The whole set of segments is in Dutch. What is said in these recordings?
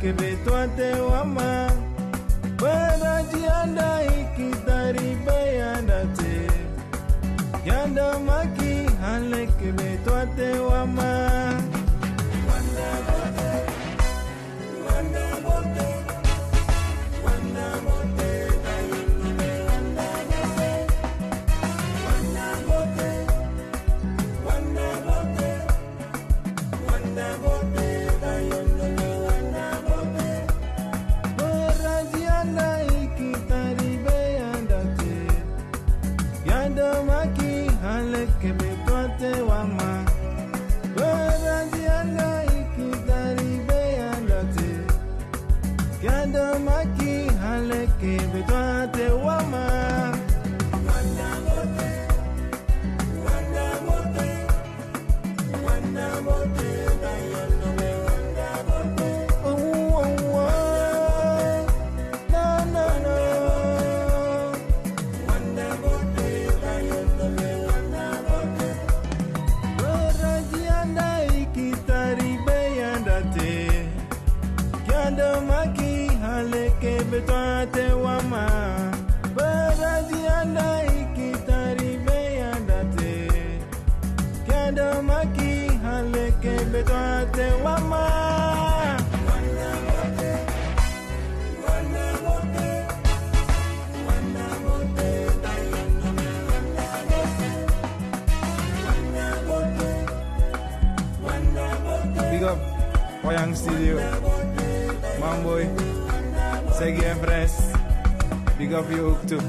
kebetwate wama barajianda ikitaribe yandate yandamaki hale wama Big up Wayang Studio Mamboy Segi en Fres Big up je ook toe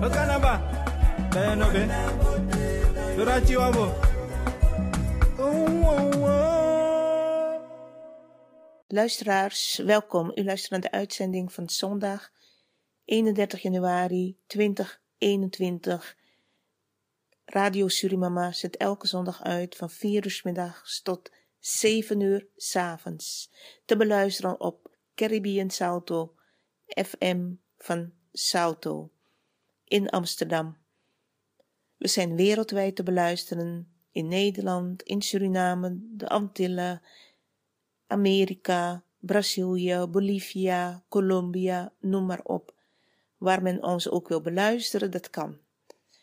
Wat kanaba? Ben je nog in? Doordat je wabo Luisteraars, welkom. U luistert naar de uitzending van zondag 31 januari 2021. Radio Surimama zet elke zondag uit van 4 uur middags tot 7 uur 's avonds. Te beluisteren op Caribbean Salto FM van Salto in Amsterdam. We zijn wereldwijd te beluisteren in Nederland, in Suriname, de Antillen, Amerika, Brazilië, Bolivia, Colombia, noem maar op. Waar men ons ook wil beluisteren, dat kan.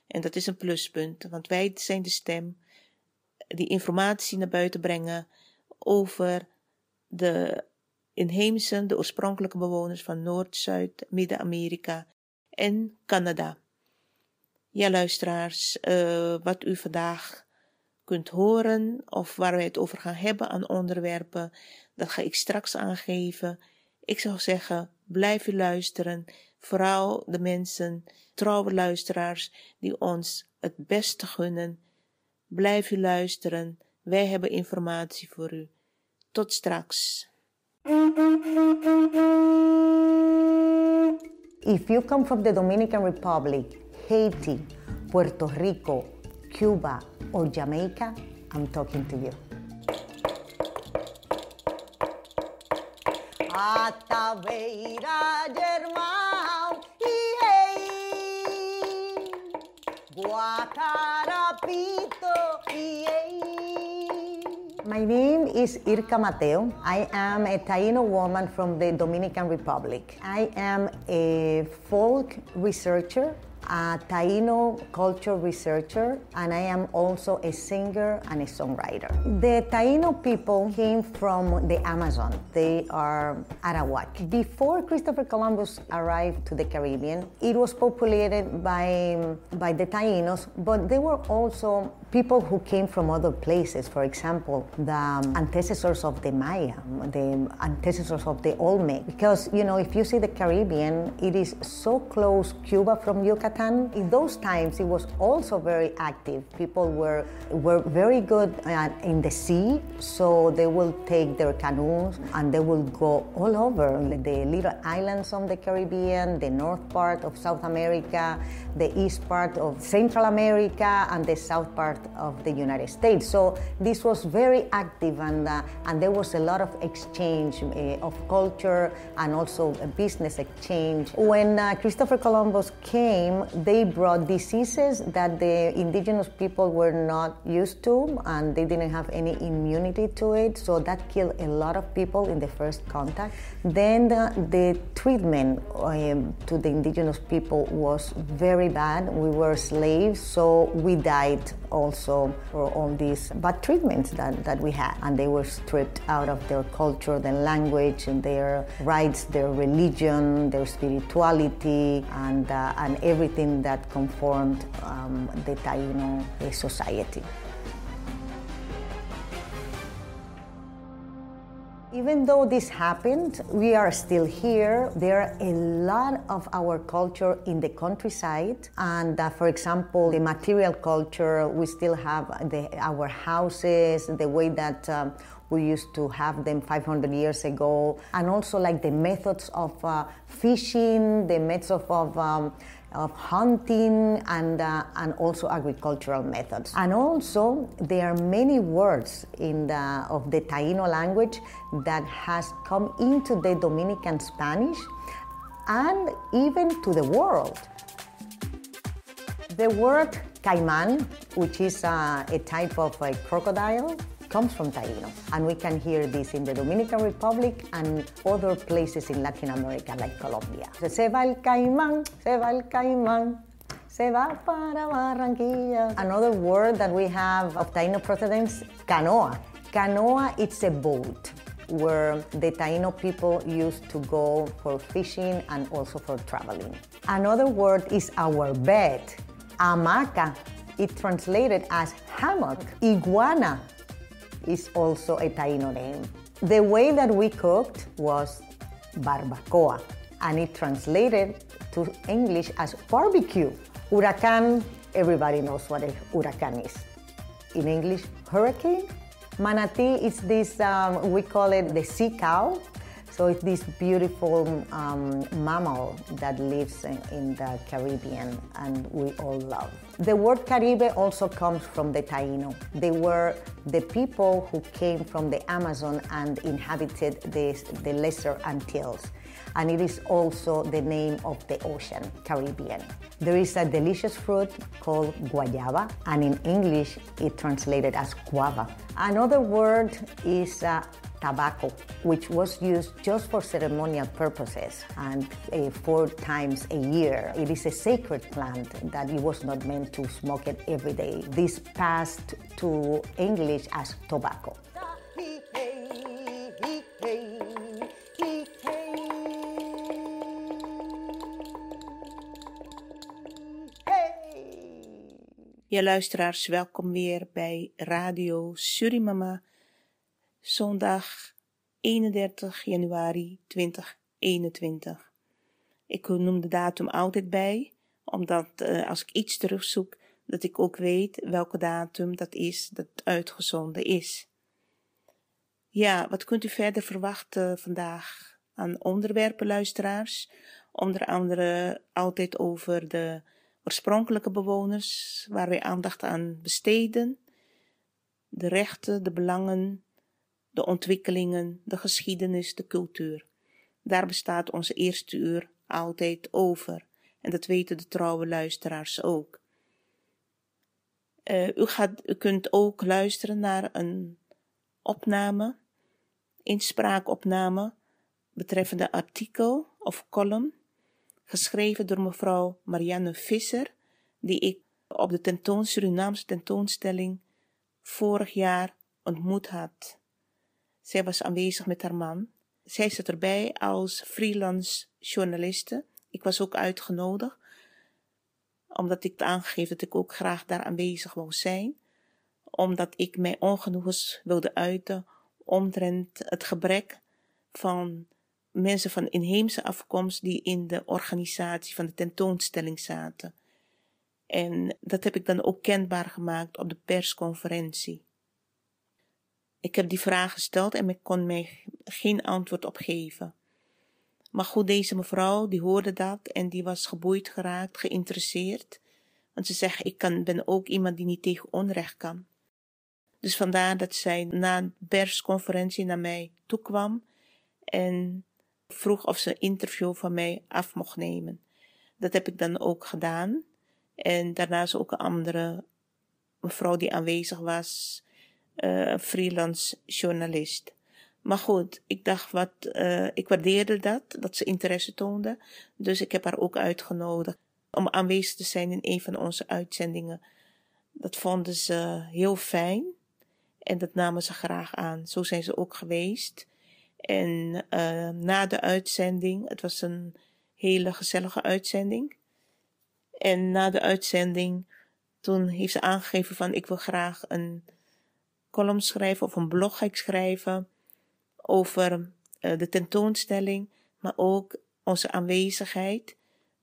En dat is een pluspunt, want wij zijn de stem die informatie naar buiten brengen over de inheemse, de oorspronkelijke bewoners van Noord, Zuid, Midden-Amerika en Canada. Ja, luisteraars, eh, wat u vandaag kunt horen of waar wij het over gaan hebben aan onderwerpen, dat ga ik straks aangeven. Ik zou zeggen, blijf u luisteren. Vooral de mensen, trouwe luisteraars, die ons het beste gunnen. Blijf u luisteren. Wij hebben informatie voor u. Tot straks. If you come from the Dominican Republic, Haiti, Puerto Rico, Cuba, or Jamaica, I'm talking to you. Ataveira Germão, My name is Irka Mateo. I am a Taino woman from the Dominican Republic. I am a folk researcher, a Taino culture researcher, and I am also a singer and a songwriter. The Taino people came from the Amazon. They are Arawak. Before Christopher Columbus arrived to the Caribbean, it was populated by, by the Tainos, but they were also people who came from other places. For example, the antecessors of the Maya, the antecessors of the Olmec. Because, you know, if you see the Caribbean, it is so close Cuba from Yucatan. In those times, it was also very active. People were, were very good uh, in the sea, so they will take their canoes and they will go all over the little islands of the Caribbean, the north part of South America, the east part of Central America, and the south part part of the United States. So this was very active, and uh, and there was a lot of exchange uh, of culture and also a business exchange. When uh, Christopher Columbus came, they brought diseases that the indigenous people were not used to, and they didn't have any immunity to it. So that killed a lot of people in the first contact. Then the, the treatment um, to the indigenous people was very bad. We were slaves, so we died also for all these bad treatments that, that we had. And they were stripped out of their culture, their language, and their rights, their religion, their spirituality, and, uh, and everything that conformed um, the Taino society. Even though this happened, we are still here. There are a lot of our culture in the countryside. And uh, for example, the material culture, we still have the, our houses, the way that um, we used to have them 500 years ago. And also like the methods of uh, fishing, the methods of, um, of hunting and, uh, and also agricultural methods. And also, there are many words in the, of the Taino language that has come into the Dominican Spanish and even to the world. The word caiman, which is uh, a type of a crocodile, comes from Taino. And we can hear this in the Dominican Republic and other places in Latin America, like Colombia. Se va el caimán, se va el caimán. Se va para Barranquilla. Another word that we have of Taino procedence, canoa. Canoa, it's a boat where the Taino people used to go for fishing and also for traveling. Another word is our bed, hamaca. It translated as hammock. Iguana, is also a Taino name. The way that we cooked was barbacoa, and it translated to English as barbecue. Huracan, everybody knows what a huracan is. In English, hurricane. Manatee is this, um, we call it the sea cow. So it's this beautiful um, mammal that lives in, in, the Caribbean and we all love. The word Caribe also comes from the Taino. They were the people who came from the Amazon and inhabited the, the Lesser Antilles. And it is also the name of the ocean, Caribbean. There is a delicious fruit called guayaba, and in English it translated as guava. Another word is uh, tobacco, which was used just for ceremonial purposes and uh, four times a year. It is a sacred plant that it was not meant to smoke it every day. This passed to English as tobacco. Ja, luisteraars, welkom weer bij Radio Surimama zondag 31 januari 2021. Ik noem de datum altijd bij, omdat uh, als ik iets terugzoek, dat ik ook weet welke datum dat is dat uitgezonden is. Ja, wat kunt u verder verwachten vandaag aan onderwerpen, luisteraars? Onder andere altijd over de oorspronkelijke bewoners, waar wij aandacht aan besteden, de rechten, de belangen, de ontwikkelingen, de geschiedenis, de cultuur. Daar bestaat onze eerste uur altijd over. En dat weten de trouwe luisteraars ook. Uh, u, gaat, u kunt ook luisteren naar een opname, inspraakopname, betreffende artikel of column, geschreven door mevrouw Marianne Visser, die ik op de tentoon, Surinaamse tentoonstelling vorig jaar ontmoet had. Zij was aanwezig met haar man. Zij zat erbij als freelance journaliste. Ik was ook uitgenodigd, omdat ik aangegeven dat ik ook graag daar aanwezig wou zijn. Omdat ik mijn ongenoegens wilde uiten omtrent het gebrek van mensen van inheemse afkomst die in de organisatie van de tentoonstelling zaten. En dat heb ik dan ook kenbaar gemaakt op de persconferentie. Ik heb die vraag gesteld en ik kon mij geen antwoord op geven. Maar goed, deze mevrouw die hoorde dat en die was geboeid geraakt, geïnteresseerd. Want ze zeggen, ik kan, ben ook iemand die niet tegen onrecht kan. Dus vandaar dat zij na een persconferentie naar mij toe kwam en vroeg of ze een interview van mij af mocht nemen. Dat heb ik dan ook gedaan. En daarnaast ook een andere mevrouw die aanwezig was, uh, freelance journalist. Maar goed, ik dacht wat, uh, ik waardeerde dat, dat ze interesse toonde. Dus ik heb haar ook uitgenodigd om aanwezig te zijn in een van onze uitzendingen. Dat vonden ze heel fijn en dat namen ze graag aan. Zo zijn ze ook geweest. En uh, na de uitzending, het was een hele gezellige uitzending. En na de uitzending, toen heeft ze aangegeven van ik wil graag een column schrijven of een blog ga ik schrijven over uh, de tentoonstelling, maar ook onze aanwezigheid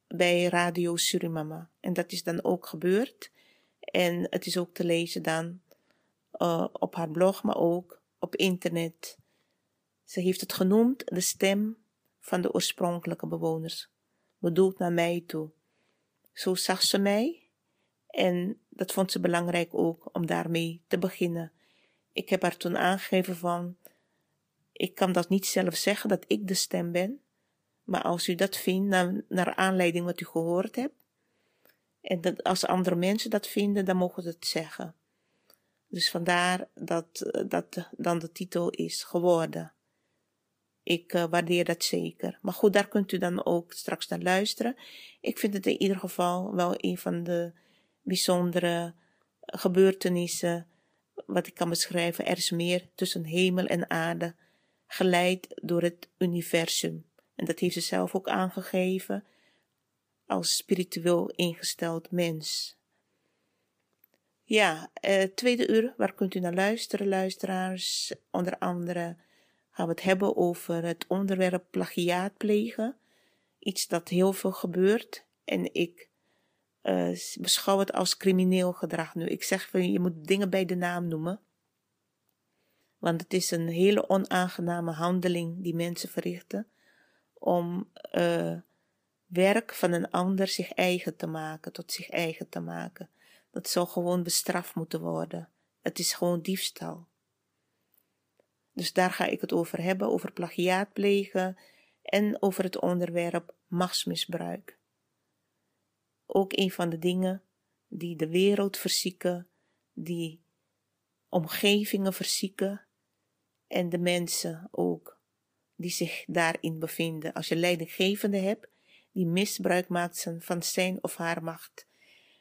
bij Radio Surimama. En dat is dan ook gebeurd. En het is ook te lezen dan uh, op haar blog, maar ook op internet. Ze heeft het genoemd de stem van de oorspronkelijke bewoners, bedoeld naar mij toe. Zo zag ze mij en dat vond ze belangrijk ook om daarmee te beginnen. Ik heb haar toen aangegeven van, ik kan dat niet zelf zeggen dat ik de stem ben, maar als u dat vindt, naar, aanleiding wat u gehoord hebt, en dat als andere mensen dat vinden, dan mogen ze het zeggen. Dus vandaar dat dat dan de titel is geworden. Ik uh, waardeer dat zeker. Maar goed, daar kunt u dan ook straks naar luisteren. Ik vind het in ieder geval wel een van de bijzondere gebeurtenissen wat ik kan beschrijven. Er is meer tussen hemel en aarde, geleid door het universum. En dat heeft ze zelf ook aangegeven als spiritueel ingesteld mens. Ja, eh, tweede uur, waar kunt u naar luisteren, luisteraars? Onder andere gaan we het hebben over het onderwerp plagiaat plegen. Iets dat heel veel gebeurt. En ik uh, beschouw het als crimineel gedrag nu. Ik zeg van je moet dingen bij de naam noemen. Want het is een hele onaangename handeling die mensen verrichten om uh, werk van een ander zich eigen te maken, tot zich eigen te maken. Dat zou gewoon bestraft moeten worden. Het is gewoon diefstal. Dus daar ga ik het over hebben, over plagiaat plegen en over het onderwerp machtsmisbruik. Ook een van de dingen die de wereld verzieken, die omgevingen verzieken en de mensen ook die zich daarin bevinden. Als je leidinggevende hebt die misbruik maakt van zijn of haar macht,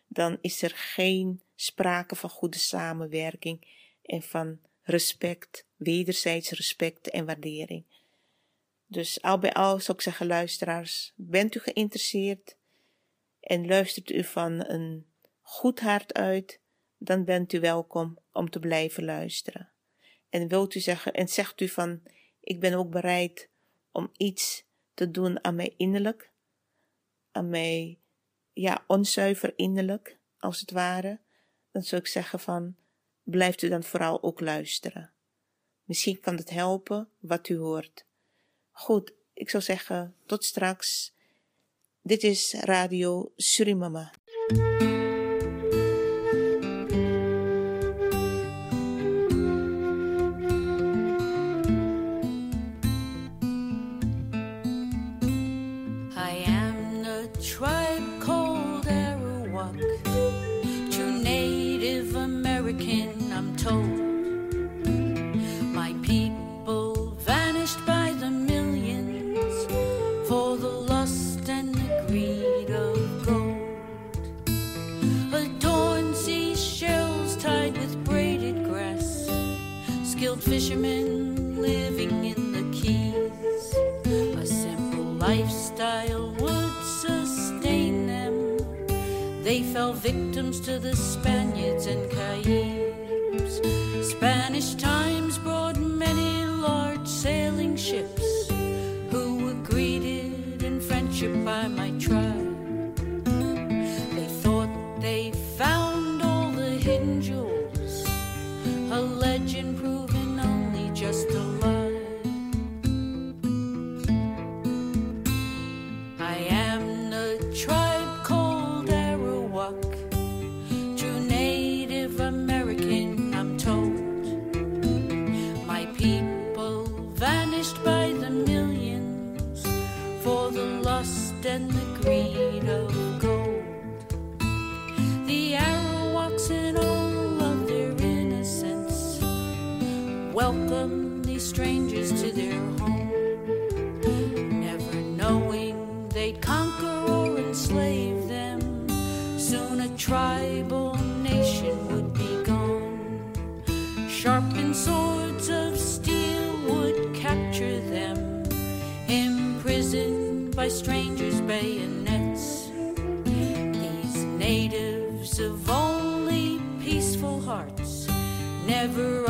dan is er geen sprake van goede samenwerking en van respect, wederzijds respect en waardering. Dus al bij al zou ik zeggen, luisteraars, bent u geïnteresseerd en luistert u van een goed hart uit, dan bent u welkom om te blijven luisteren. En wilt u zeggen, en zegt u van, ik ben ook bereid om iets te doen aan mij innerlijk, aan mij, ja, onzuiver innerlijk, als het ware, dan zou ik zeggen van, blijft u dan vooral ook luisteren. Misschien kan het helpen wat u hoort. Goed, ik zou zeggen, tot straks. Dit is Radio Surimama. Lifestyle would sustain them. They fell victims to the Spaniards and Caribs. Spanish times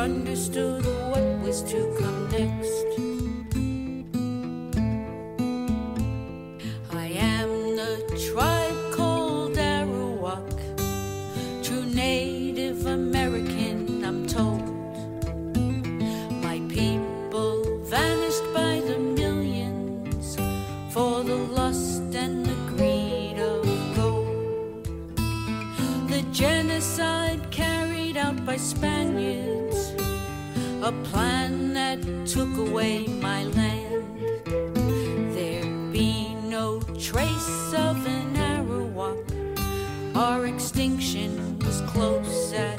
understood what was to come next. I am the tribe called Arawak, true Native American, I'm told. My people vanished by the millions for the lust and the greed of gold. The genocide by Spaniards, a plan that took away my land. There be no trace of an Arawak. Our extinction was close at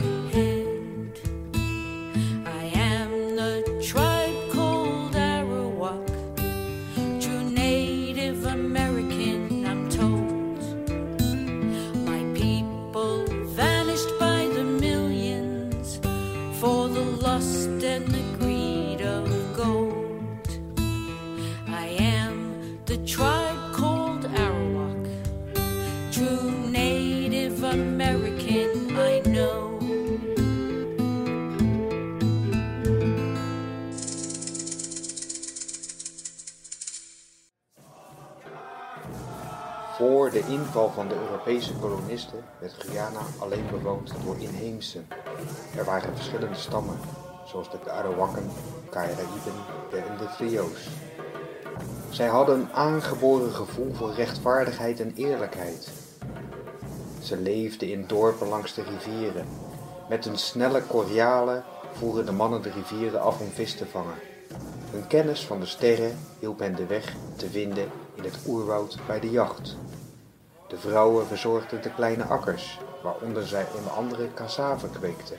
de inval van de Europese kolonisten werd Guyana alleen bewoond door inheemsen. Er waren verschillende stammen, zoals de Arawakken, Caraïben en de Trio's. Zij hadden een aangeboren gevoel voor rechtvaardigheid en eerlijkheid. Ze leefden in dorpen langs de rivieren. Met hun snelle kordialen voeren de mannen de rivieren af om vis te vangen. Hun kennis van de sterren hielp hen de weg te vinden in het oerwoud bij de jacht. De vrouwen verzorgden de kleine akkers, waaronder zij onder andere cassave kweekten.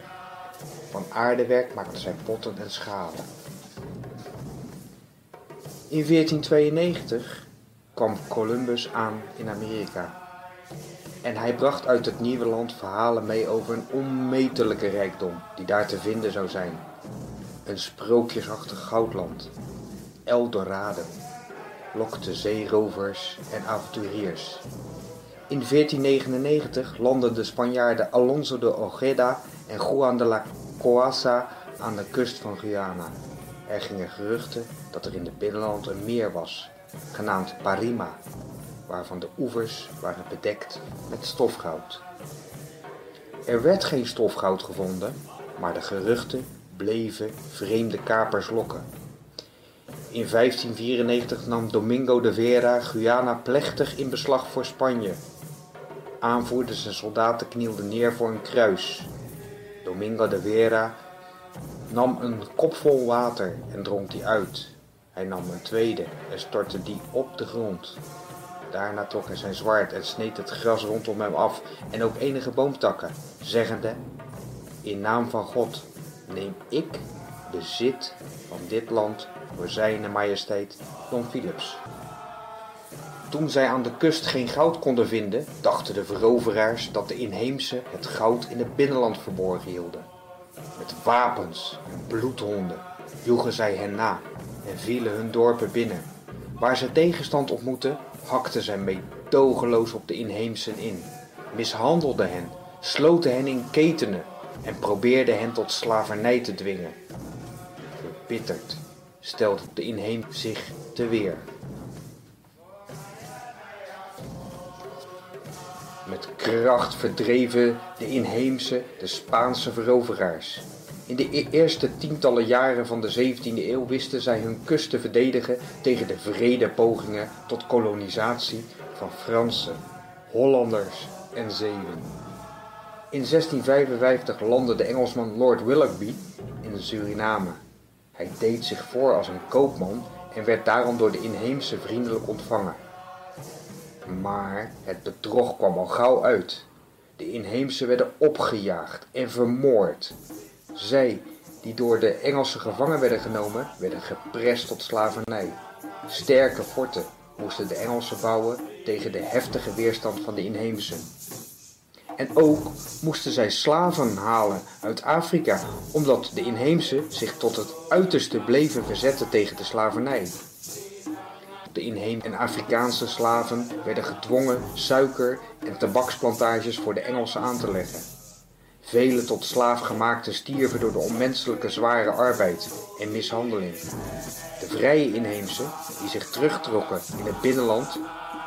Van aardewerk maakten zij potten en schalen. In 1492 kwam Columbus aan in Amerika. En hij bracht uit het nieuwe land verhalen mee over een onmetelijke rijkdom die daar te vinden zou zijn. Een sprookjesachtig goudland. El Dorado lokte zeerovers en avonturiers. In 1499 landden de Spanjaarden Alonso de Ojeda en Juan de la Coasa aan de kust van Guyana. Er gingen geruchten dat er in het binnenland een meer was, genaamd Parima, waarvan de oevers waren bedekt met stofgoud. Er werd geen stofgoud gevonden, maar de geruchten bleven vreemde kapers lokken. In 1594 nam Domingo de Vera Guyana plechtig in beslag voor Spanje. Aanvoerders en soldaten knielden neer voor een kruis. Domingo de Vera nam een kop vol water en dronk die uit. Hij nam een tweede en stortte die op de grond. Daarna trok hij zijn zwaard en sneed het gras rondom hem af en ook enige boomtakken, zeggende: In naam van God neem ik bezit van dit land voor zijne majesteit Don Philips. Toen zij aan de kust geen goud konden vinden, dachten de veroveraars dat de inheemse het goud in het binnenland verborgen hielden. Met wapens en bloedhonden joegen zij hen na en vielen hun dorpen binnen. Waar ze tegenstand ontmoetten, hakten zij meedogenloos op de inheemsen in, mishandelden hen, sloten hen in ketenen en probeerden hen tot slavernij te dwingen. Verbitterd stelde de inheem zich te weer. Met kracht verdreven de inheemse de Spaanse veroveraars. In de e- eerste tientallen jaren van de 17e eeuw wisten zij hun kust te verdedigen tegen de vrede pogingen tot kolonisatie van Fransen, Hollanders en Zeeuwen. In 1655 landde de Engelsman Lord Willoughby in Suriname. Hij deed zich voor als een koopman en werd daarom door de inheemse vriendelijk ontvangen. Maar het bedrog kwam al gauw uit. De inheemsen werden opgejaagd en vermoord. Zij, die door de Engelsen gevangen werden genomen, werden geprest tot slavernij. Sterke forten moesten de Engelsen bouwen tegen de heftige weerstand van de inheemsen. En ook moesten zij slaven halen uit Afrika, omdat de inheemse zich tot het uiterste bleven verzetten tegen de slavernij. De inheemse en Afrikaanse slaven werden gedwongen suiker- en tabaksplantages voor de Engelsen aan te leggen. Vele tot slaafgemaakten stierven door de onmenselijke zware arbeid en mishandeling. De vrije inheemse, die zich terugtrokken in het binnenland,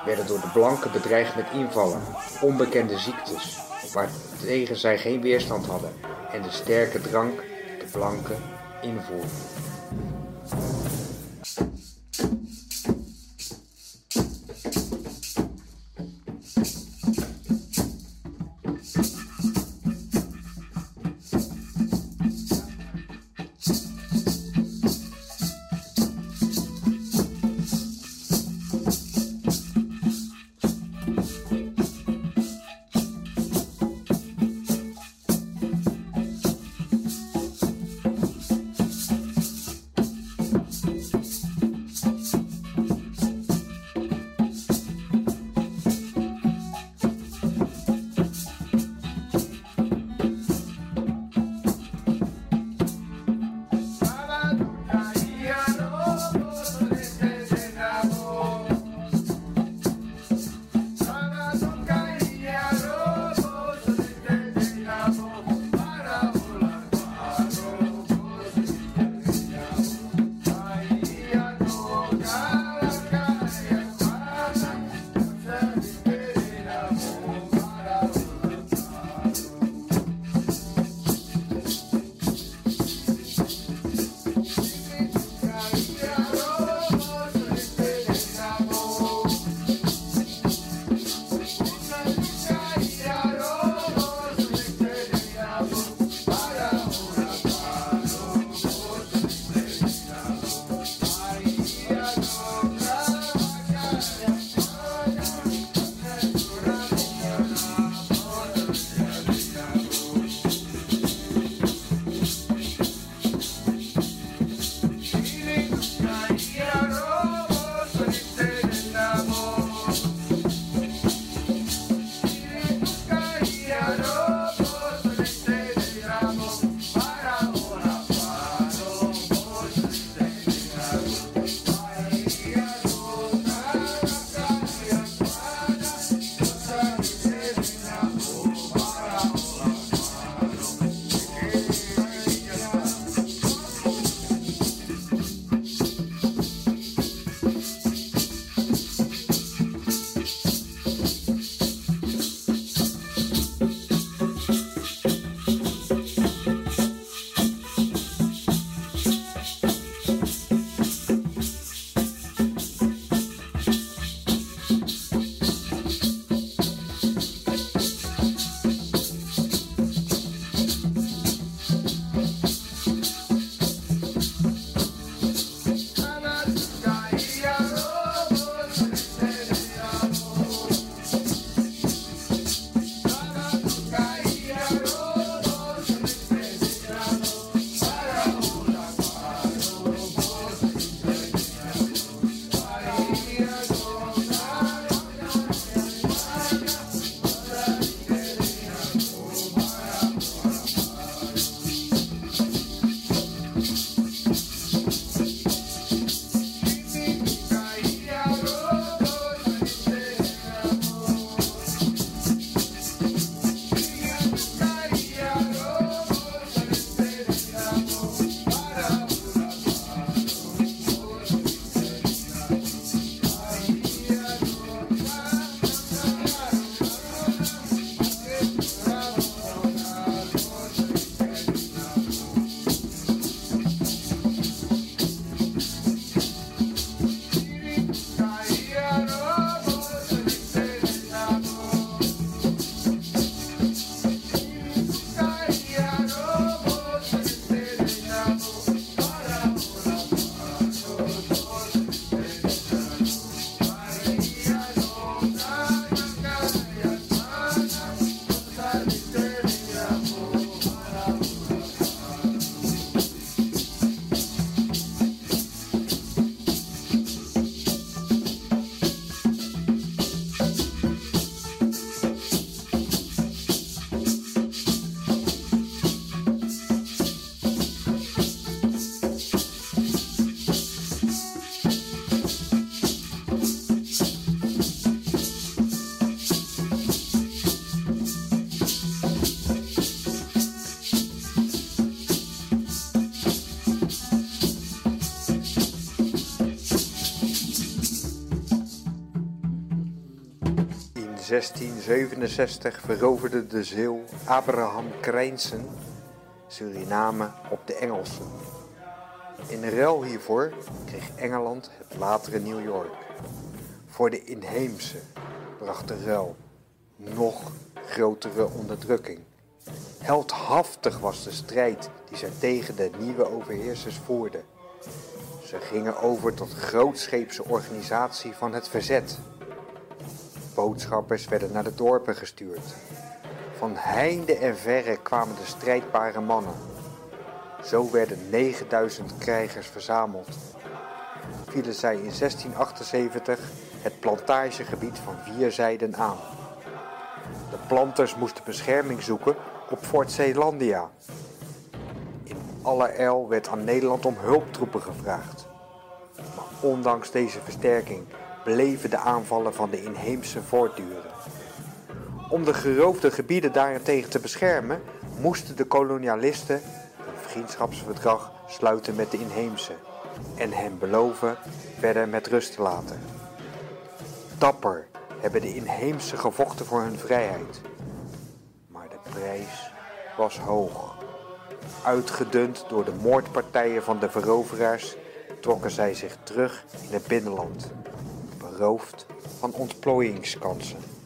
werden door de blanken bedreigd met invallen, onbekende ziektes, waartegen zij geen weerstand hadden en de sterke drank de blanken invoerden. 1667 veroverde de Zeeuw Abraham Krijnsen Suriname op de Engelsen. In ruil hiervoor kreeg Engeland het latere New York. Voor de inheemse bracht de ruil nog grotere onderdrukking. Heldhaftig was de strijd die zij tegen de nieuwe overheersers voerden. Ze gingen over tot grootscheepse organisatie van het verzet. Boodschappers werden naar de dorpen gestuurd. Van heinde en verre kwamen de strijdbare mannen. Zo werden 9000 krijgers verzameld. Vielen zij in 1678 het plantagegebied van vier zijden aan. De planters moesten bescherming zoeken op Fort Zeelandia. In allerijl werd aan Nederland om hulptroepen gevraagd. Maar ondanks deze versterking bleven de aanvallen van de inheemse voortduren. Om de geroofde gebieden daarentegen te beschermen, moesten de kolonialisten een vriendschapsverdrag sluiten met de inheemse en hen beloven verder met rust te laten. Dapper hebben de inheemse gevochten voor hun vrijheid. Maar de prijs was hoog. Uitgedund door de moordpartijen van de veroveraars trokken zij zich terug in het binnenland, van ontplooiingskansen.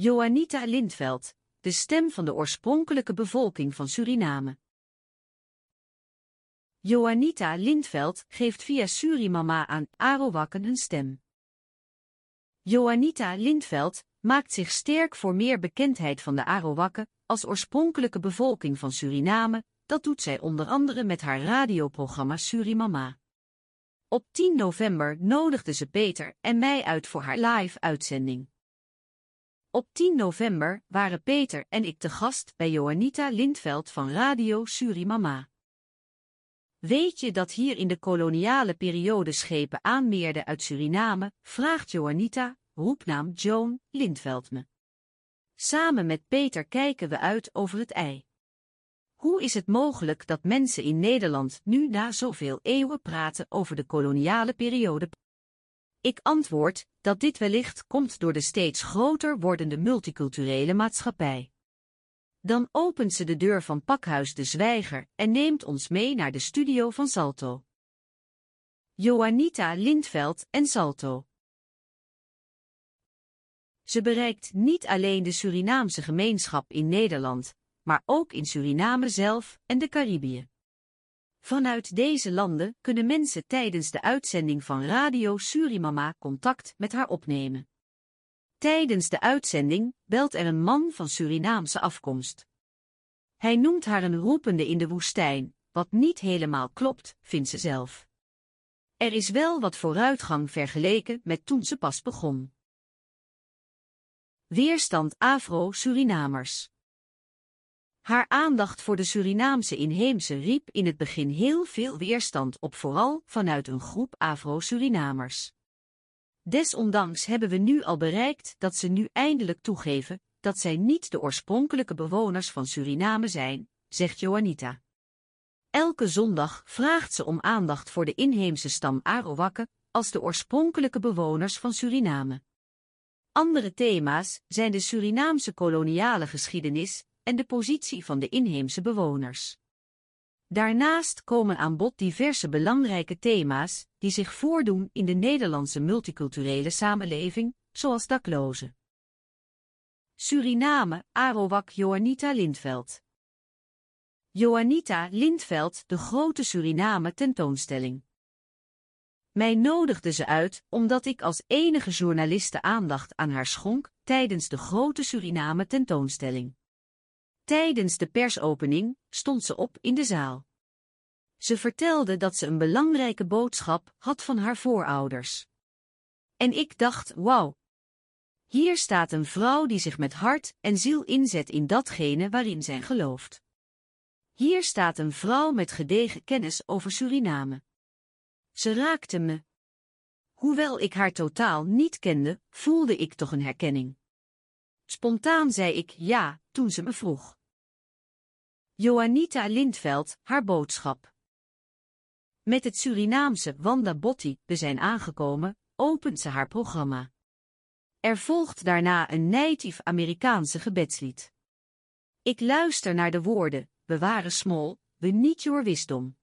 Joanita Lindveld, de stem van de oorspronkelijke bevolking van Suriname. Joanita Lindveld geeft via Surimama aan Arowakken een stem. Joanita Lindveld maakt zich sterk voor meer bekendheid van de Arowakken als oorspronkelijke bevolking van Suriname, dat doet zij onder andere met haar radioprogramma Surimama. Op 10 november nodigde ze Peter en mij uit voor haar live-uitzending. Op 10 november waren Peter en ik te gast bij Joanita Lindveld van Radio Surimama. Weet je dat hier in de koloniale periode schepen aanmeerden uit Suriname? vraagt Joanita, roepnaam Joan Lindveld me. Samen met Peter kijken we uit over het ei. Hoe is het mogelijk dat mensen in Nederland nu na zoveel eeuwen praten over de koloniale periode? Ik antwoord dat dit wellicht komt door de steeds groter wordende multiculturele maatschappij. Dan opent ze de deur van Pakhuis de Zwijger en neemt ons mee naar de studio van Salto. Joanita Lindveld en Salto. Ze bereikt niet alleen de Surinaamse gemeenschap in Nederland, maar ook in Suriname zelf en de Caribië. Vanuit deze landen kunnen mensen tijdens de uitzending van Radio Surimama contact met haar opnemen. Tijdens de uitzending belt er een man van Surinaamse afkomst. Hij noemt haar een roepende in de woestijn, wat niet helemaal klopt, vindt ze zelf. Er is wel wat vooruitgang vergeleken met toen ze pas begon. Weerstand Afro-Surinamers haar aandacht voor de Surinaamse inheemse riep in het begin heel veel weerstand op vooral vanuit een groep Afro-Surinamers. Desondanks hebben we nu al bereikt dat ze nu eindelijk toegeven dat zij niet de oorspronkelijke bewoners van Suriname zijn, zegt Joanita. Elke zondag vraagt ze om aandacht voor de inheemse stam Arowakken als de oorspronkelijke bewoners van Suriname. Andere thema's zijn de Surinaamse koloniale geschiedenis en de positie van de inheemse bewoners. Daarnaast komen aan bod diverse belangrijke thema's die zich voordoen in de Nederlandse multiculturele samenleving, zoals daklozen. Suriname, Arowak Joanita Lindveld. Joanita Lindveld, de grote Suriname tentoonstelling. Mij nodigde ze uit omdat ik als enige journaliste aandacht aan haar schonk tijdens de grote Suriname tentoonstelling. Tijdens de persopening stond ze op in de zaal. Ze vertelde dat ze een belangrijke boodschap had van haar voorouders. En ik dacht, wauw. Hier staat een vrouw die zich met hart en ziel inzet in datgene waarin zij gelooft. Hier staat een vrouw met gedegen kennis over Suriname. Ze raakte me. Hoewel ik haar totaal niet kende, voelde ik toch een herkenning. Spontaan zei ik ja, toen ze me vroeg. Joanita Lindveld, haar boodschap. Met het Surinaamse Wanda Botti we zijn aangekomen, opent ze haar programma. Er volgt daarna een native Amerikaanse gebedslied. Ik luister naar de woorden, we waren small, we need your wisdom.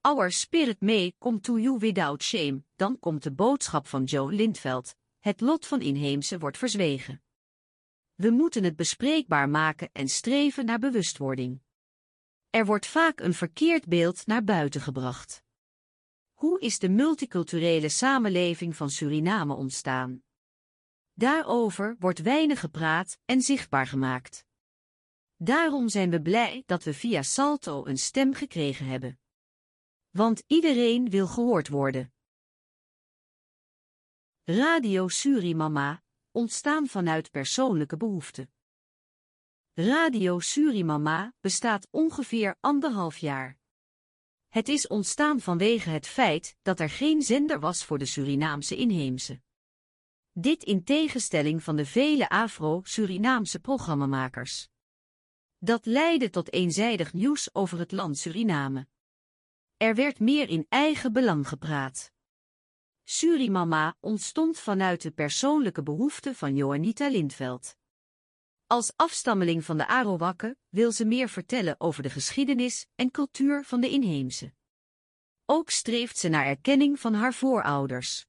Our spirit may come to you without shame, dan komt de boodschap van Joe Lindveld, het lot van inheemse wordt verzwegen. We moeten het bespreekbaar maken en streven naar bewustwording. Er wordt vaak een verkeerd beeld naar buiten gebracht. Hoe is de multiculturele samenleving van Suriname ontstaan? Daarover wordt weinig gepraat en zichtbaar gemaakt. Daarom zijn we blij dat we via Salto een stem gekregen hebben. Want iedereen wil gehoord worden. Radio Surimama, ontstaan vanuit persoonlijke behoeften. Radio Surimama bestaat ongeveer anderhalf jaar. Het is ontstaan vanwege het feit dat er geen zender was voor de Surinaamse inheemse. Dit in tegenstelling van de vele Afro-Surinaamse programmamakers. Dat leidde tot eenzijdig nieuws over het land Suriname. Er werd meer in eigen belang gepraat. Surimama ontstond vanuit de persoonlijke behoeften van Joanita Lindveld. Als afstammeling van de Arowakken wil ze meer vertellen over de geschiedenis en cultuur van de inheemse. Ook streeft ze naar erkenning van haar voorouders.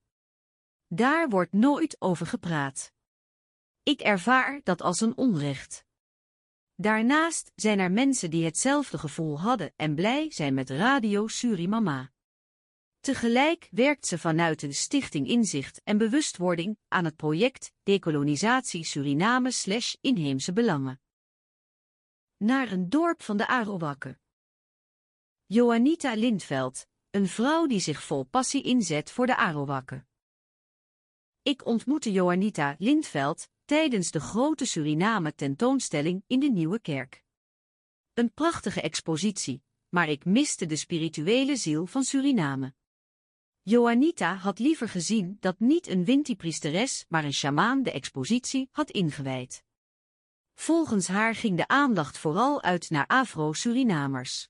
Daar wordt nooit over gepraat. Ik ervaar dat als een onrecht. Daarnaast zijn er mensen die hetzelfde gevoel hadden en blij zijn met Radio Surimama. Tegelijk werkt ze vanuit de Stichting Inzicht en Bewustwording aan het project Dekolonisatie Suriname slash inheemse belangen. Naar een dorp van de Arowakken. Joanita Lindveld, een vrouw die zich vol passie inzet voor de Arowakken. Ik ontmoette Joanita Lindveld tijdens de grote Suriname tentoonstelling in de Nieuwe Kerk. Een prachtige expositie, maar ik miste de spirituele ziel van Suriname. Joanita had liever gezien dat niet een Winti-priesteres maar een sjamaan de expositie had ingewijd. Volgens haar ging de aandacht vooral uit naar Afro-Surinamers.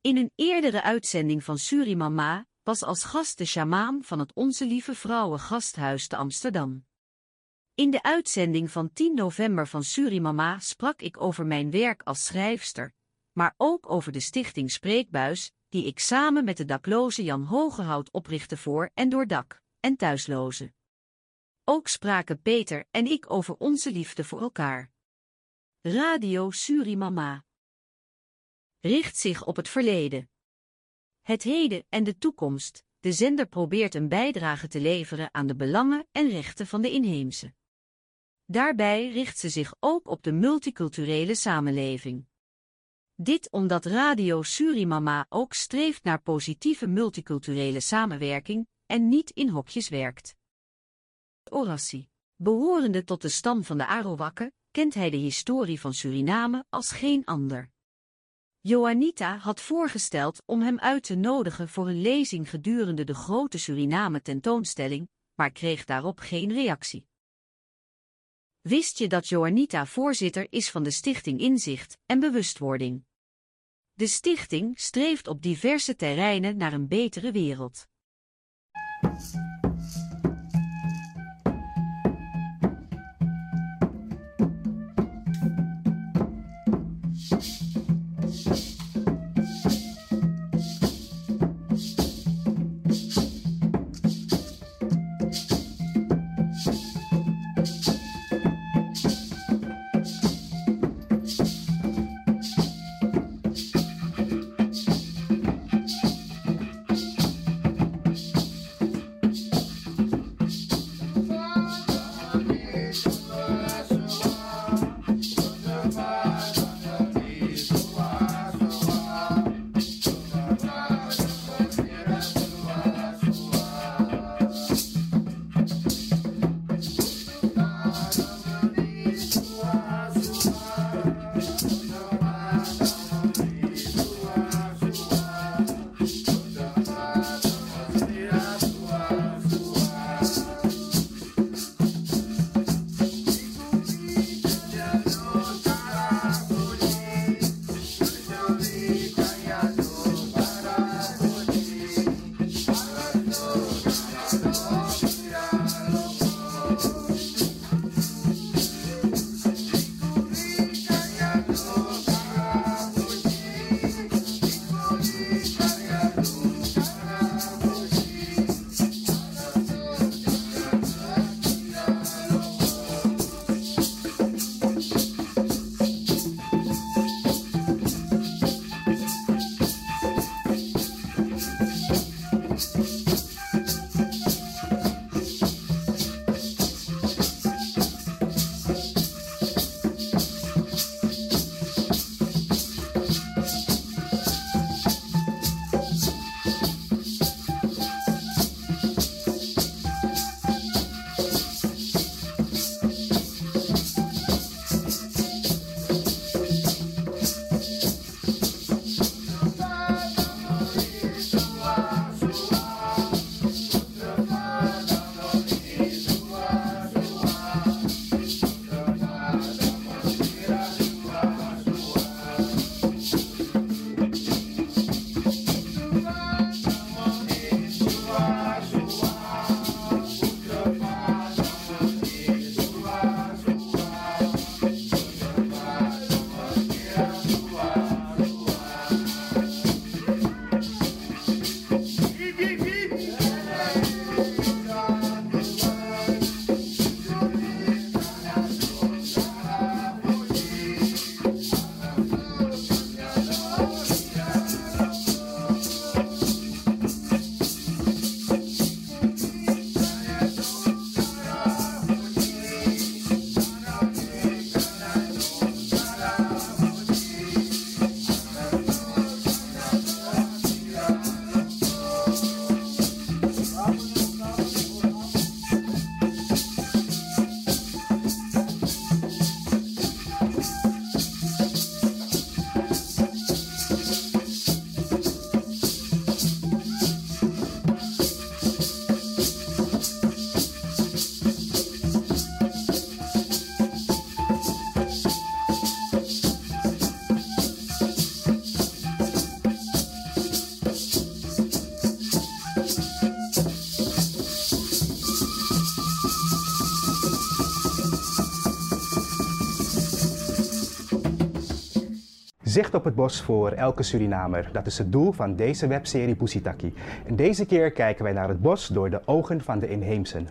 In een eerdere uitzending van Surimama was als gast de sjamaan van het Onze Lieve Vrouwen Gasthuis te Amsterdam. In de uitzending van 10 november van Surimama sprak ik over mijn werk als schrijfster, maar ook over de stichting Spreekbuis, die ik samen met de dakloze Jan Hogehout oprichtte voor en door dak- en thuislozen. Ook spraken Peter en ik over onze liefde voor elkaar. Radio Surimama richt zich op het verleden. Het heden en de toekomst. De zender probeert een bijdrage te leveren aan de belangen en rechten van de inheemse. Daarbij richt ze zich ook op de multiculturele samenleving. Dit omdat Radio Surimama ook streeft naar positieve multiculturele samenwerking en niet in hokjes werkt. Orassi. Behorende tot de stam van de Arowakken, kent hij de historie van Suriname als geen ander. Joanita had voorgesteld om hem uit te nodigen voor een lezing gedurende de grote Suriname tentoonstelling, maar kreeg daarop geen reactie. Wist je dat Joanita voorzitter is van de Stichting Inzicht en Bewustwording? De stichting streeft op diverse terreinen naar een betere wereld. Zicht op het bos voor elke Surinamer. Dat is het doel van deze webserie Pusitaki. En deze keer kijken wij naar het bos door de ogen van de inheemsen.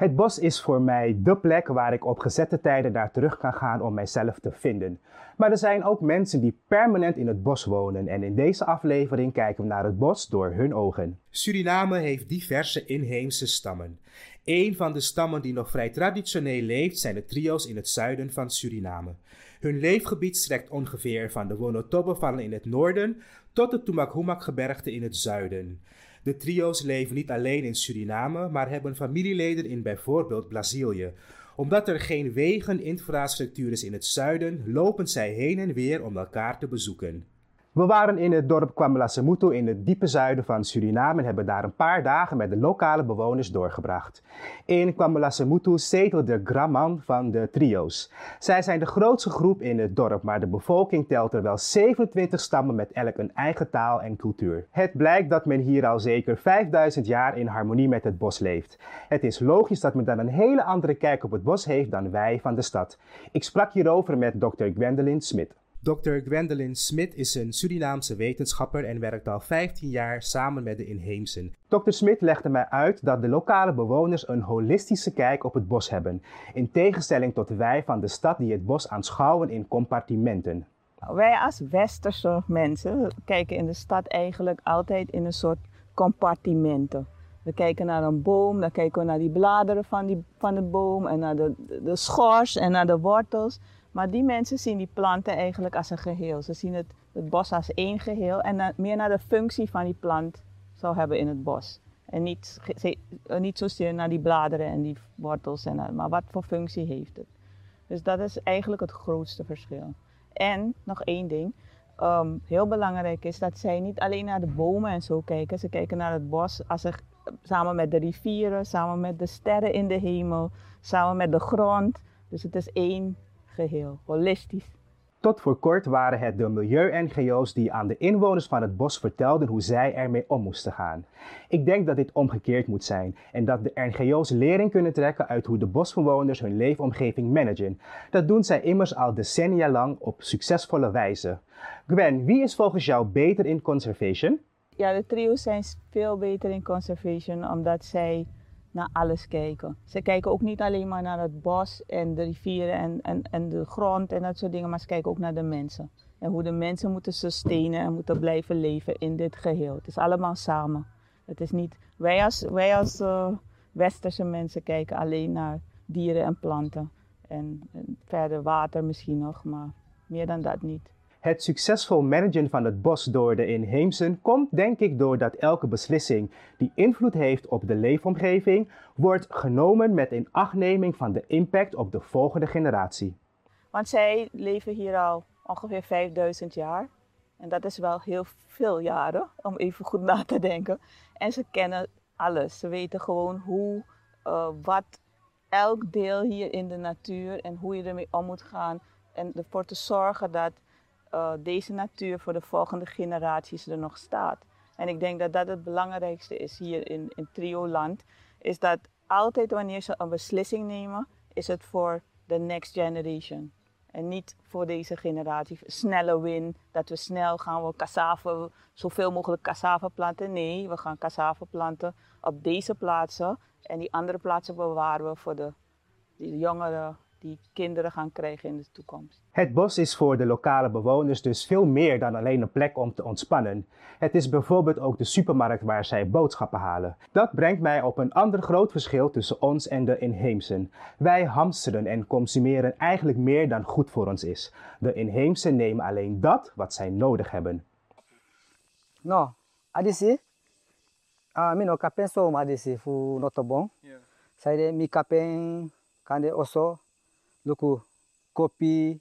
Het bos is voor mij dé plek waar ik op gezette tijden naar terug kan gaan om mijzelf te vinden. Maar er zijn ook mensen die permanent in het bos wonen en in deze aflevering kijken we naar het bos door hun ogen. Suriname heeft diverse inheemse stammen. Een van de stammen die nog vrij traditioneel leeft zijn de trio's in het zuiden van Suriname. Hun leefgebied strekt ongeveer van de Wonotobo-vallen in het noorden tot de Tumakhumak-gebergte in het zuiden. De trio's leven niet alleen in Suriname, maar hebben familieleden in bijvoorbeeld Brazilië. Omdat er geen wegeninfrastructuur is in het zuiden, lopen zij heen en weer om elkaar te bezoeken. We waren in het dorp Kwamalasemutu in het diepe zuiden van Suriname en hebben daar een paar dagen met de lokale bewoners doorgebracht. In Kwamalasemutu zetelt de Graman van de trio's. Zij zijn de grootste groep in het dorp, maar de bevolking telt er wel 27 stammen met elk een eigen taal en cultuur. Het blijkt dat men hier al zeker 5000 jaar in harmonie met het bos leeft. Het is logisch dat men dan een hele andere kijk op het bos heeft dan wij van de stad. Ik sprak hierover met Dr. Gwendolyn Smit. Dr. Gwendolyn Smit is een Surinaamse wetenschapper en werkt al 15 jaar samen met de inheemsen. Dr. Smit legde mij uit dat de lokale bewoners een holistische kijk op het bos hebben, in tegenstelling tot wij van de stad die het bos aanschouwen in compartimenten. Wij als westerse mensen kijken in de stad eigenlijk altijd in een soort compartimenten. We kijken naar een boom, dan kijken we naar die bladeren van, die, van de boom en naar de, de schors en naar de wortels. Maar die mensen zien die planten eigenlijk als een geheel. Ze zien het, het bos als één geheel en meer naar de functie van die plant zou hebben in het bos. En niet, eh, niet zozeer naar die bladeren en die wortels, en, naar- maar wat voor functie heeft het. Dus dat is eigenlijk het grootste verschil. En nog één ding, ehm, heel belangrijk is dat zij niet alleen naar de bomen en zo kijken. Ze kijken naar het bos als er, samen met de rivieren, samen met de sterren in de hemel, samen met de grond. Dus het is één geheel, holistisch. Tot voor kort waren het de milieu-NGO's die aan de inwoners van het bos vertelden hoe zij ermee om moesten gaan. Ik denk dat dit omgekeerd moet zijn en dat de NGO's lering kunnen trekken uit hoe de bosbewoners hun leefomgeving managen. Dat doen zij immers al decennia lang op succesvolle wijze. Gwen, wie is volgens jou beter in conservation? Ja, de trio's zijn veel beter in conservation omdat zij naar alles kijken. Ze kijken ook niet alleen maar naar het bos en de rivieren en, en, en de grond en dat soort dingen, maar ze kijken ook naar de mensen. En hoe de mensen moeten sustainen en moeten blijven leven in dit geheel. Het is allemaal samen. Het is niet, wij als, wij als eh, westerse mensen kijken alleen naar dieren en planten. En, en verder water misschien nog, maar meer dan dat niet. Het succesvol managen van het bos door de inheemsen komt denk ik doordat elke beslissing die invloed heeft op de leefomgeving wordt genomen met in achtneming van de impact op de volgende generatie. Want zij leven hier al ongeveer 5000 jaar. En dat is wel heel veel jaren, om even goed na te denken. En ze kennen alles. Ze weten gewoon hoe, eh, wat elk deel hier in de natuur en hoe je ermee om moet gaan. En ervoor te zorgen dat eh, deze natuur voor de volgende generaties er nog staat. En ik denk dat dat het belangrijkste is hier in, in Trioland. Is dat altijd wanneer ze een beslissing nemen, is het voor de next generation. En niet voor deze generatie. Snelle win, dat we snel gaan we cassave, zoveel mogelijk cassave planten. Nee, we gaan cassave planten op deze plaatsen. En die andere plaatsen bewaren we voor de, die jongeren die kinderen gaan krijgen in de toekomst. Het bos is voor de lokale bewoners dus veel meer dan alleen een plek om te ontspannen. Het is bijvoorbeeld ook de supermarkt waar zij boodschappen halen. Dat brengt mij op een ander groot verschil tussen ons en de inheemsen. Wij hamsteren en consumeren eigenlijk meer dan goed voor ons is. De inheemsen nemen alleen dat wat zij nodig hebben. No, adisi. Ah, mi no kapen so ma adisi fu notobong. Yeah. Saide mi kapen kande oso luku kopi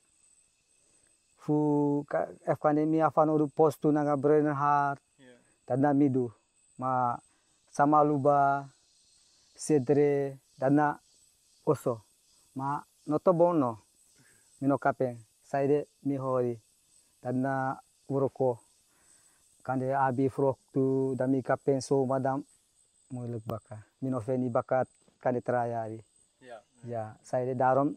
fu ka efkande mi afano du postu naga Brenner Hart tana ya. midu ma samaluba sedre dana oso. Ma noto bono. Mino kapeng. Saide mi hori. Dana woroko kande abi frok tu dami kapeng so madam. Dan baka. Mino feni baka kande tra yari ya. ya saide darom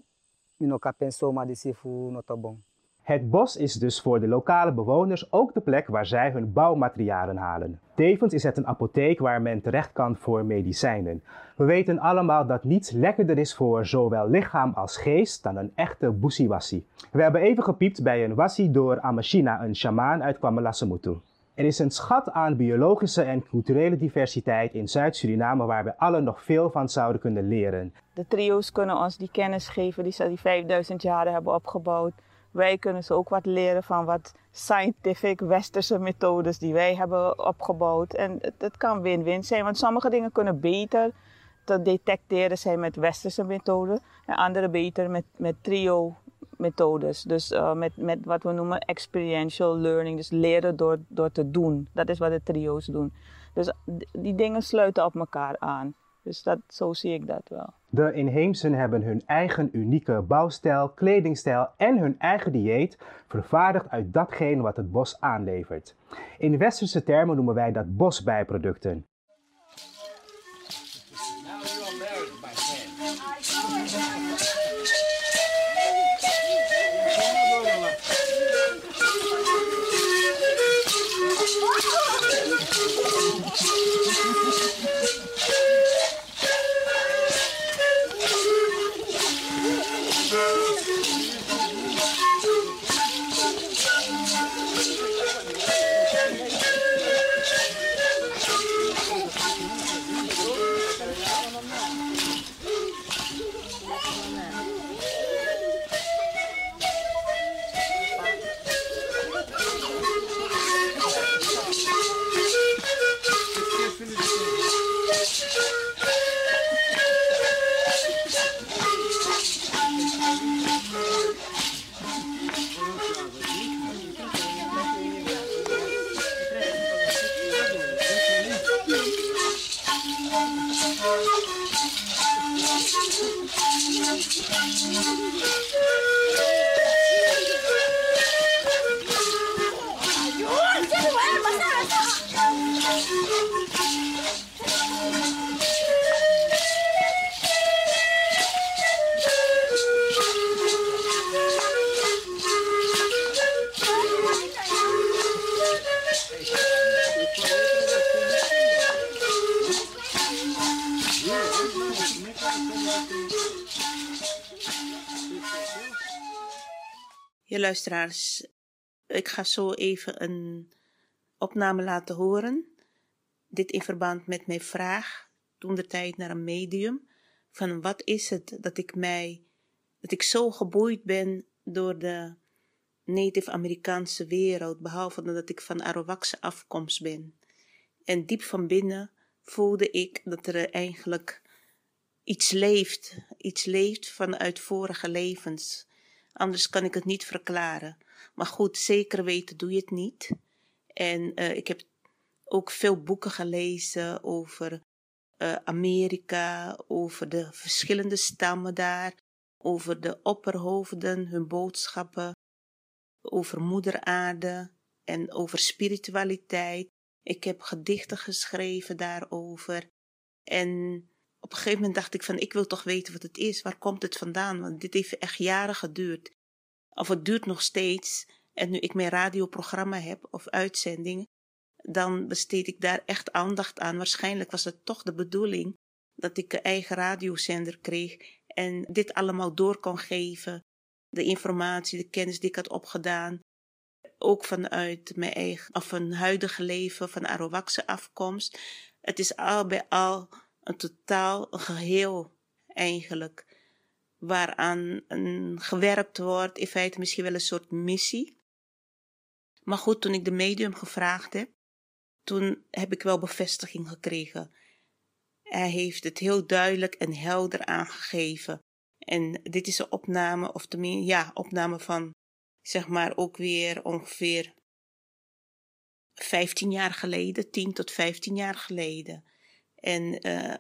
Het bos is dus voor de lokale bewoners ook de plek waar zij hun bouwmaterialen halen. Tevens is het een apotheek waar men terecht kan voor medicijnen. We weten allemaal dat niets lekkerder is voor zowel lichaam als geest dan een echte busiwasi. We hebben even gepiept bij een wasi door Amashina, een shamaan uit Kwamalasemutu. Er is een schat aan biologische en culturele diversiteit in Zuid-Suriname waar we allen nog veel van zouden kunnen leren. De trio's kunnen ons die kennis geven die ze die 5000 jaren hebben opgebouwd. Wij kunnen ze ook wat leren van wat scientific westerse methodes die wij hebben opgebouwd. En het, kan win-win zijn, want sommige dingen kunnen beter te detecteren zijn met westerse methoden en andere beter met, met trio methodes. Dus uh, met, met wat we noemen experiential learning, dus leren door, door te doen. Dat is wat de trio's doen. Dus die dingen sluiten op elkaar aan. Dus dat, zo zie ik dat wel. De inheemsen hebben hun eigen unieke bouwstijl, kledingstijl en hun eigen dieet vervaardigd uit datgene wat het bos aanlevert. In westerse termen noemen wij dat bosbijproducten. Luisteraars, ik ga zo even een opname laten horen. Dit in verband met mijn vraag, toen de tijd naar een medium, van wat is het dat ik mij, dat ik zo geboeid ben door de Native Amerikaanse wereld, behalve dat ik van Arawakse afkomst ben. En diep van binnen voelde ik dat er eigenlijk iets leeft, iets leeft vanuit vorige levens. Anders kan ik het niet verklaren. Maar goed, zeker weten doe je het niet. En uh, ik heb ook veel boeken gelezen over uh, Amerika, over de verschillende stammen daar, over de opperhoofden, hun boodschappen, over moeder aarde en over spiritualiteit. Ik heb gedichten geschreven daarover. En op een gegeven moment dacht ik van, ik wil toch weten wat het is. Waar komt het vandaan? Want dit heeft echt jaren geduurd. Of het duurt nog steeds. En nu ik mijn radioprogramma heb of uitzendingen, dan besteed ik daar echt aandacht aan. Waarschijnlijk was het toch de bedoeling dat ik een eigen radiozender kreeg en dit allemaal door kon geven. De informatie, de kennis die ik had opgedaan. Ook vanuit mijn eigen, of een huidige leven van Arawakse afkomst. Het is al bij al een totaal een geheel eigenlijk. Waaraan een, gewerkt wordt, in feite misschien wel een soort missie. Maar goed, toen ik de medium gevraagd heb, toen heb ik wel bevestiging gekregen. Hij heeft het heel duidelijk en helder aangegeven. En dit is een opname, of tenminste, ja, opname van, zeg maar, ook weer ongeveer 15 jaar geleden, 10 tot 15 jaar geleden. En uh,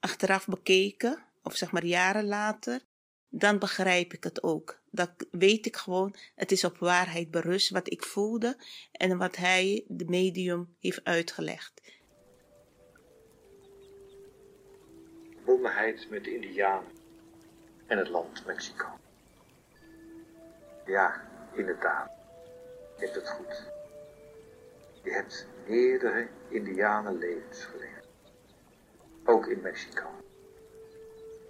achteraf bekeken, of zeg maar jaren later, dan begrijp ik het ook. Dan weet ik gewoon, het is op waarheid berust wat ik voelde en wat hij, de medium, heeft uitgelegd. verbondenheid met de Indianen en het land Mexico. Ja, inderdaad. Je hebt het goed. Je hebt meerdere Indianenlevens geleefd. Ook in Mexico.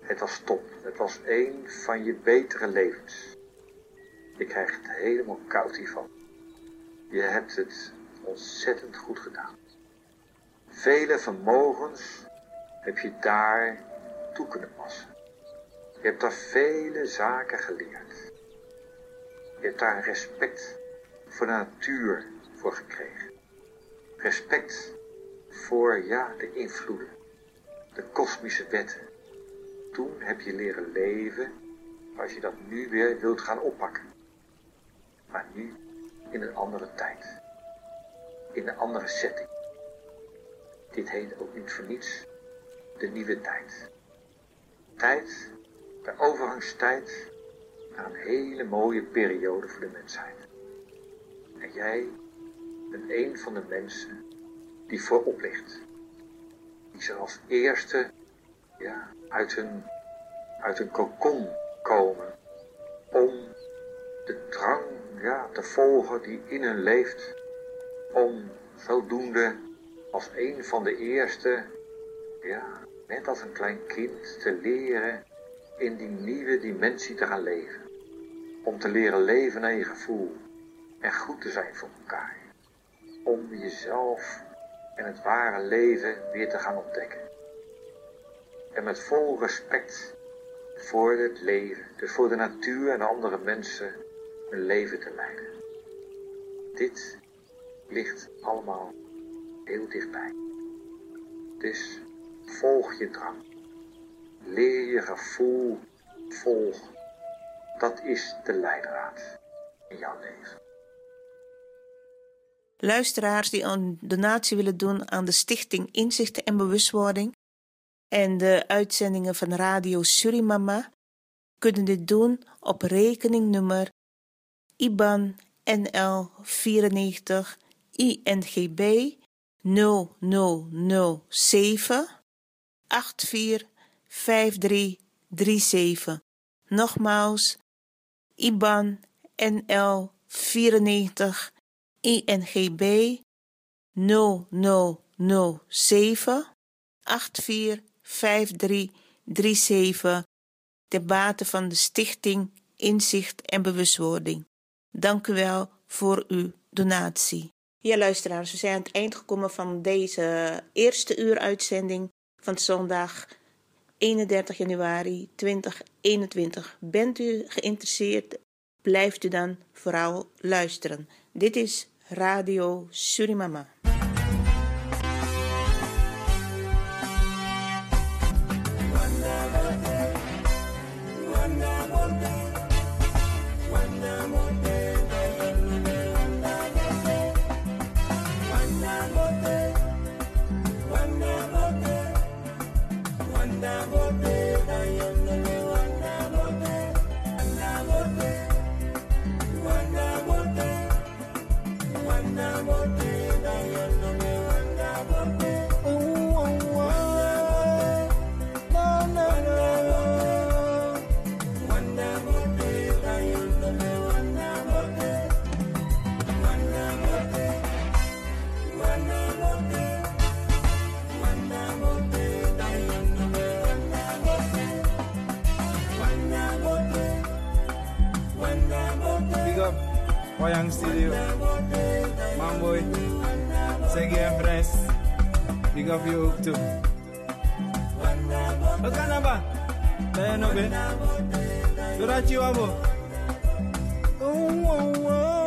Het was top. Het was een van je betere levens. Je krijgt het helemaal koud hiervan. Je hebt het ontzettend goed gedaan. Vele vermogens heb je daar toe kunnen passen. Je hebt daar vele zaken geleerd. Je hebt daar respect voor de natuur voor gekregen. Respect voor, ja, de invloeden, de kosmische wetten. Toen heb je leren leven als je dat nu weer wilt gaan oppakken. Maar nu in een andere tijd. In een andere setting. Dit heet ook niet voor niets de nieuwe tijd. Tijd, de overgangstijd naar een hele mooie periode voor de mensheid. En jij bent een van de mensen die voorop ligt. Zal als eerste ja, uit, hun, uit hun kokon komen om de drang ja, te volgen die in hen leeft. Om zodoende als een van de eerste, ja, net als een klein kind, te leren in die nieuwe dimensie te gaan leven. Om te leren leven naar je gevoel en goed te zijn voor elkaar. Om jezelf en het ware leven weer te gaan ontdekken. En met vol respect voor het leven, dus voor de natuur en andere mensen, een leven te leiden. Dit ligt allemaal heel dichtbij. Dus volg je drang. Leer je gevoel volgen. Dat is de leidraad in jouw leven. Luisteraars die een donatie willen doen aan de Stichting Inzichten en Bewustwording en de uitzendingen van Radio Surimama kunnen dit doen op rekeningnummer IBAN NL 94 INGB 0007 845337. Nogmaals, IBAN NL 94 INGB 0007 845337 ter bate van de Stichting Inzicht en Bewustwording. Dank u wel voor uw donatie. Ja, luisteraars, we zijn aan het eind gekomen van deze eerste uur uitzending van zondag 31 januari 2021. Bent u geïnteresseerd? Blijft u dan vooral luisteren. Dit is Radio Surimama. Wayang Studio. Mamboy. Seggy en Friends. Big up je ook toe. Wat kan nou ba? Ben je nog ben? Zodat je wabo. Oh, oh, oh.